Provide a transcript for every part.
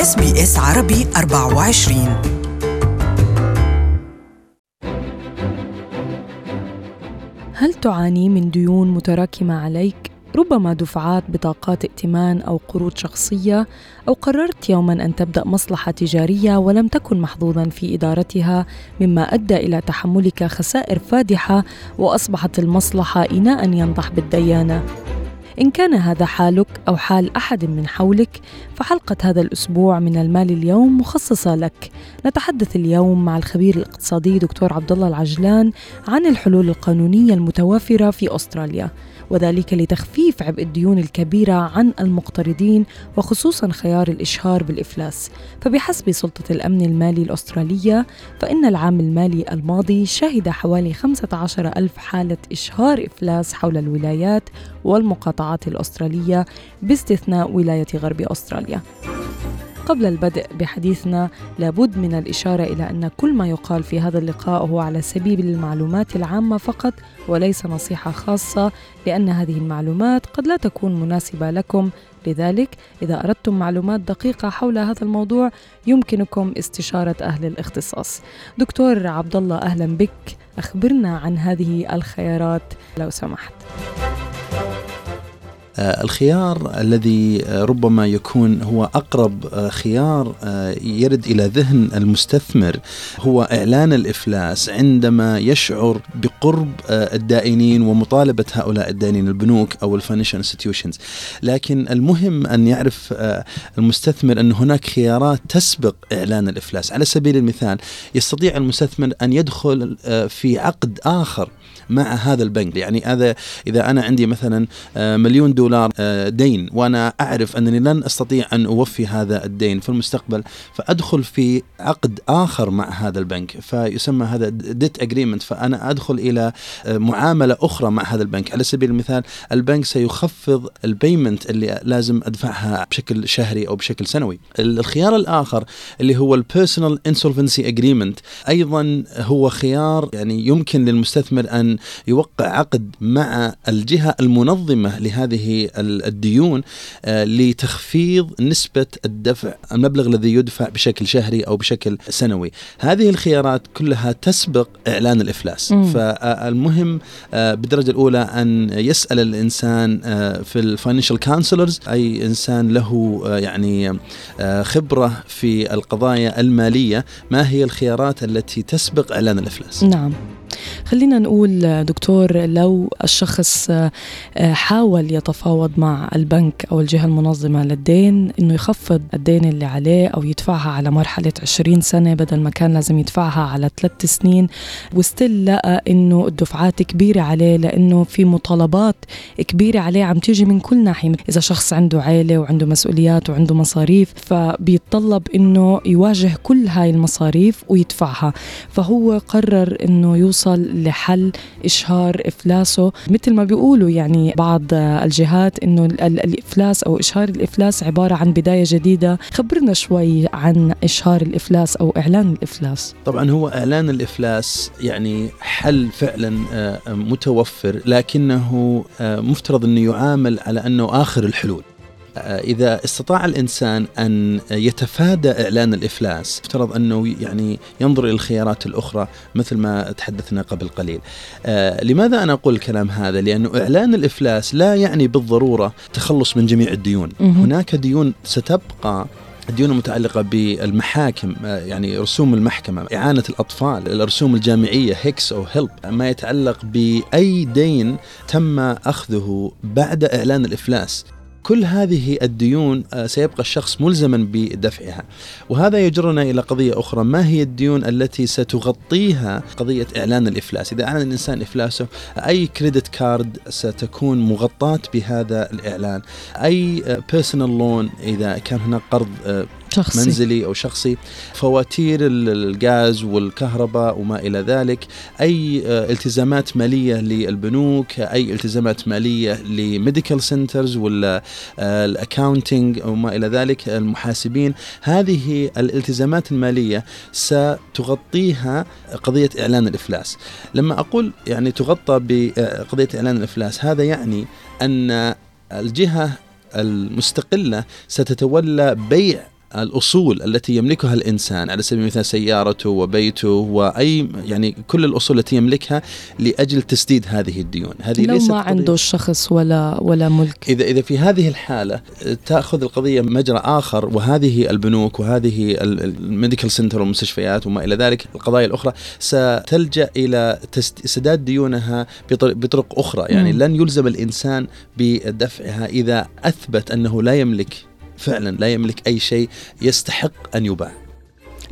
SBS عربي 24 هل تعاني من ديون متراكمة عليك؟ ربما دفعات بطاقات ائتمان أو قروض شخصية أو قررت يوما أن تبدأ مصلحة تجارية ولم تكن محظوظا في إدارتها مما أدى إلى تحملك خسائر فادحة وأصبحت المصلحة إناء ينضح بالديون إن كان هذا حالك أو حال أحد من حولك فحلقة هذا الأسبوع من المال اليوم مخصصة لك. نتحدث اليوم مع الخبير الاقتصادي دكتور عبد الله العجلان عن الحلول القانونية المتوافرة في أستراليا. وذلك لتخفيف عبء الديون الكبيرة عن المقترضين وخصوصا خيار الإشهار بالإفلاس. فبحسب سلطة الأمن المالي الأسترالية فإن العام المالي الماضي شهد حوالي 15 ألف حالة إشهار إفلاس حول الولايات والمقاطعات الأسترالية باستثناء ولاية غرب أستراليا. قبل البدء بحديثنا لابد من الإشارة إلى أن كل ما يقال في هذا اللقاء هو على سبيل المعلومات العامة فقط وليس نصيحة خاصة لأن هذه المعلومات قد لا تكون مناسبة لكم لذلك إذا أردتم معلومات دقيقة حول هذا الموضوع يمكنكم استشارة أهل الاختصاص. دكتور عبد الله أهلا بك، أخبرنا عن هذه الخيارات لو سمحت. آه، الخيار الذي آه، ربما يكون هو أقرب آه، خيار يرد إلى ذهن المستثمر. هو إعلان الإفلاس عندما يشعر بقرب الدائنين ومطالبة هؤلاء الدائنين البنوك أو ال financial institutions لكن المهم أن يعرف المستثمر أن هناك خيارات تسبق إعلان الإفلاس. على سبيل المثال يستطيع المستثمر أن يدخل في عقد آخر مع هذا البنك. يعني هذا إذا أنا عندي مثلا مليون دولار آه، دين. وأنا أعرف أنني لن أستطيع أن أوفي هذا الدين في المستقبل فأدخل في عقد آخر مع هذا البنك فيسمى هذا debt agreement فأنا أدخل إلى آه، معاملة أخرى مع هذا البنك. على سبيل المثال البنك سيخفض ال payment اللي لازم أدفعها بشكل شهري أو بشكل سنوي. الخيار الآخر اللي هو ال personal insolvency agreement أيضا هو خيار يعني يمكن للمستثمر أن يوقع عقد مع الجهة المنظمة لهذه الديون آه، لتخفيض نسبة الدفع المبلغ الذي يدفع بشكل شهري أو بشكل سنوي. هذه الخيارات كلها تسبق إعلان الإفلاس. مم. فالمهم آه، بالدرجة الأولى أن يسأل الإنسان آه، في ال financial counsellors أي إنسان له يعني خبرة في القضايا المالية ما هي الخيارات التي تسبق إعلان الإفلاس؟ نعم. خلينا نقول دكتور لو الشخص حاول يتفاوض مع البنك أو الجهة المنظمة للدين إنه يخفض الدين اللي عليه أو يدفعها على مرحلة 20 سنة بدل ما كان لازم يدفعها على ثلاث سنين. وستيل لقى إنه الدفعات كبيرة عليه لأنه في مطالبات كبيرة عليه عم تيجي من كل ناحية إذا شخص عنده عائلة وعنده مسؤوليات وعنده مصاريف فبيتطلب إنه يواجه كل هاي المصاريف ويدفعها. فهو قرر إنه يوصل لحل إشهار إفلاسه. مثل ما بيقولوا يعني بعض الجهات إنه الإفلاس أو إشهار الإفلاس عبارة عن بداية جديدة. خبرنا شوي عن إشهار الإفلاس أو إعلان الإفلاس. طبعا هو إعلان الإفلاس يعني حل فعلا آه، متوفر لكنه آه، مفترض إنه يعامل على أنه آخر الحلول. آه، إذا استطاع الإنسان أن يتفادى إعلان الإفلاس افترض أنه يعني ينظر إلى الخيارات الأخرى مثل ما تحدثنا قبل قليل. آه لماذا أنا أقول الكلام هذا؟ لأنه إعلان الإفلاس لا يعني بالضرورة تخلص من جميع الديون. هناك ديون ستبقى الديون المتعلقة بالمحاكم آه، يعني رسوم المحكمة إعانة الأطفال الرسوم الجامعية HECS أو HELP ما يتعلق بأي دين تم أخذه بعد إعلان الإفلاس. كل هذه الديون آه، سيبقى الشخص ملزما بدفعها. وهذا يجرنا إلى قضية أخرى. ما هي الديون التي ستغطيها؟ قضية إعلان الإفلاس. إذا أعلن الإنسان إفلاسه أي credit card ستكون مغطاة بهذا الإعلان؟ أي personal آه، loan إذا كان هناك قرض آه، شخصي. منزلي أو شخصي فواتير الغاز والكهرباء وما إلى ذلك أي آه، التزامات مالية للبنوك أي التزامات مالية ل medical centres ولا ال accounting وما إلى ذلك المحاسبين هذه الالتزامات المالية ستغطيها قضية إعلان الإفلاس لما أقول يعني تغطى بقضيه إعلان الإفلاس هذا يعني أن الجهة المستقلة ستتولى بيع الأصول التي يملكها الإنسان على سبيل المثال سيارته وبيته وأي يعني كل الأصول التي يملكها لأجل تسديد هذه الديون. هذه لو ليست ما قضية- عنده الشخص ولا ولا ملك. إذا إذا في هذه الحالة تأخذ القضية مجرى آخر وهذه البنوك وهذه ال medical centre والمستشفيات وما إلى ذلك القضايا الأخرى ستلجأ إلى تست- سداد ديونها بطر- بطرق أخرى. يعني مم. لن يلزم الإنسان بدفعها إذا أثبت أنه لا يملك فعلا لا يملك أي شيء يستحق أن يباع.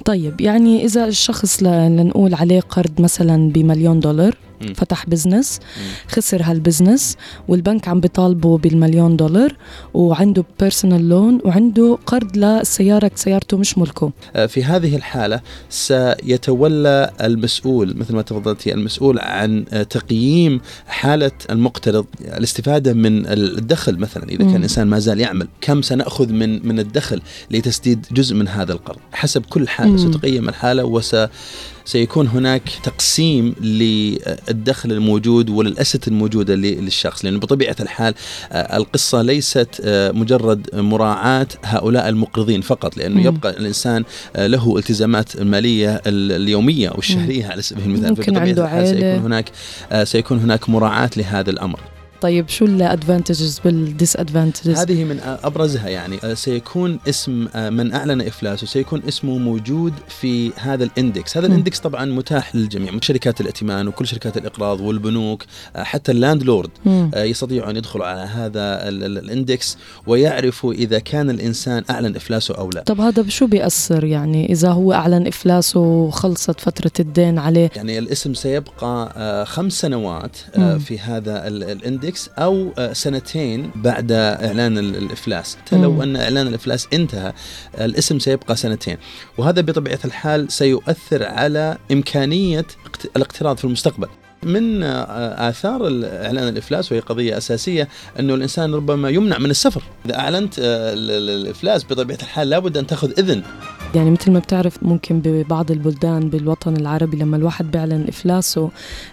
طيب يعني إذا الشخص لنقول عليه قرض مثلا بمليون دولار فتح business خسر هالبزنس والبنك عم بيطالبه بالمليون دولار وعنده personal loan وعنده قرض لسيارة سيارته مش ملكه. آه، في هذه الحالة سيتولى المسؤول مثل ما تفضلتي المسؤول عن آه، تقييم حالة المقترض الاستفادة من الدخل مثلا إذا. كان الإنسان ما زال يعمل. كم سنأخذ من من الدخل لتسديد جزء من هذا القرض؟ حسب كل حالة. ستقيم الحالة وس سيكون هناك تقسيم للدخل الموجود وللأسة الموجودة للشخص لأنه بطبيعة الحال آه، القصة ليست آه، مجرد مراعاة هؤلاء المقرضين فقط لأنه. يبقى الإنسان آه، له التزامات المالية ال- اليومية أو الشهرية على سبيل المثال ممكن عنده الحال. سيكون هناك سيكون هناك مراعاة لهذا الأمر طيب شو الادفانتجز والديس ادفانتجز هذه من أبرزها يعني آه، سيكون اسم آه، من أعلن افلاسه سيكون اسمه موجود في هذا ال index، هذا. ال index طبعا متاح للجميع من شركات الائتمان وكل شركات الإقراض والبنوك آه، حتى ال landlord آه، يستطيعوا ان يدخلوا على هذا ال- ال- ال index ويعرفوا إذا كان الإنسان أعلن إفلاسه أو لا. طب هذا بشو بيأثر يعني إذا هو أعلن إفلاسه وخلصت فترة الدين عليه يعني الاسم سيبقى خمس سنوات. في هذا ال- ال index أو آه، سنتين بعد إعلان ال- الإفلاس. حتى لو. أن إعلان الإفلاس انتهى الاسم سيبقى سنتين. وهذا بطبيعة الحال سيؤثر على إمكانية اقت- الاقتراض في المستقبل. من آه، آثار إعلان الإفلاس وهي قضية أساسية أنه الإنسان ربما يمنع من السفر. إذا أعلنت آه، ال- ال- الإفلاس بطبيعة الحال لابد أن تأخذ إذن. يعني مثل ما بتعرف ممكن ببعض البلدان بالوطن العربي لما الواحد بيعلن إفلاسه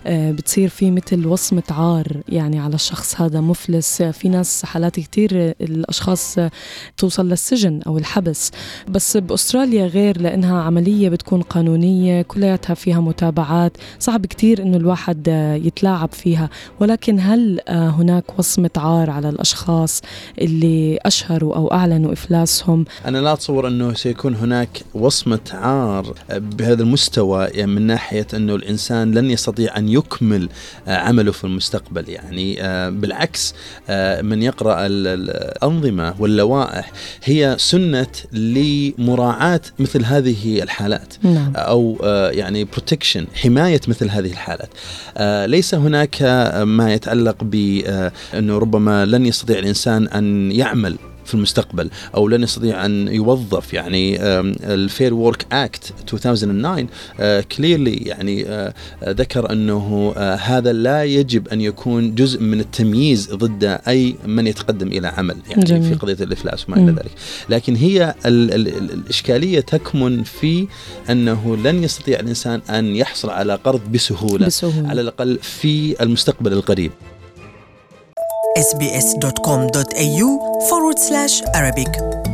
آه، بتصير في مثل وصمة عار يعني على الشخص هذا مفلس. في ناس حالات كتير الأشخاص آه، توصل للسجن أو الحبس. بس بأستراليا غير لأنها عملية بتكون قانونية كلياتها فيها متابعات. صعب كتير إنه الواحد آه، يتلاعب فيها ولكن هل آه، هناك وصمة عار على الأشخاص اللي أشهروا أو أعلنوا إفلاسهم؟ أنا لا أتصور أنه سيكون هناك وصمة عار بهذا المستوى يعني من ناحية أنه الإنسان لن يستطيع أن يكمل آه، عمله في المستقبل. يعني آه، بالعكس من يقرأ ال- ال- الأنظمة واللوائح هي سنة لمراعاة مثل هذه الحالات. نعم. أو آه، يعني protection حماية مثل هذه الحالات. ليس هناك آه، ما يتعلق بانه ربما لن يستطيع الإنسان أن يعمل. في المستقبل أو لن يستطيع أن يوظف يعني ال Fair Work Act 2009 clearly يعني آه، ذكر أنه آه، هذا لا يجب أن يكون جزء من التمييز ضد أي من يتقدم إلى عمل يعني جميل. في قضية الإفلاس وما إلى. ذلك لكن هي ال ال ال الإشكالية تكمن في أنه لن يستطيع الإنسان أن يحصل على قرض بسهولة بسهولة على الأقل في المستقبل القريب sbs.com.au forward slash Arabic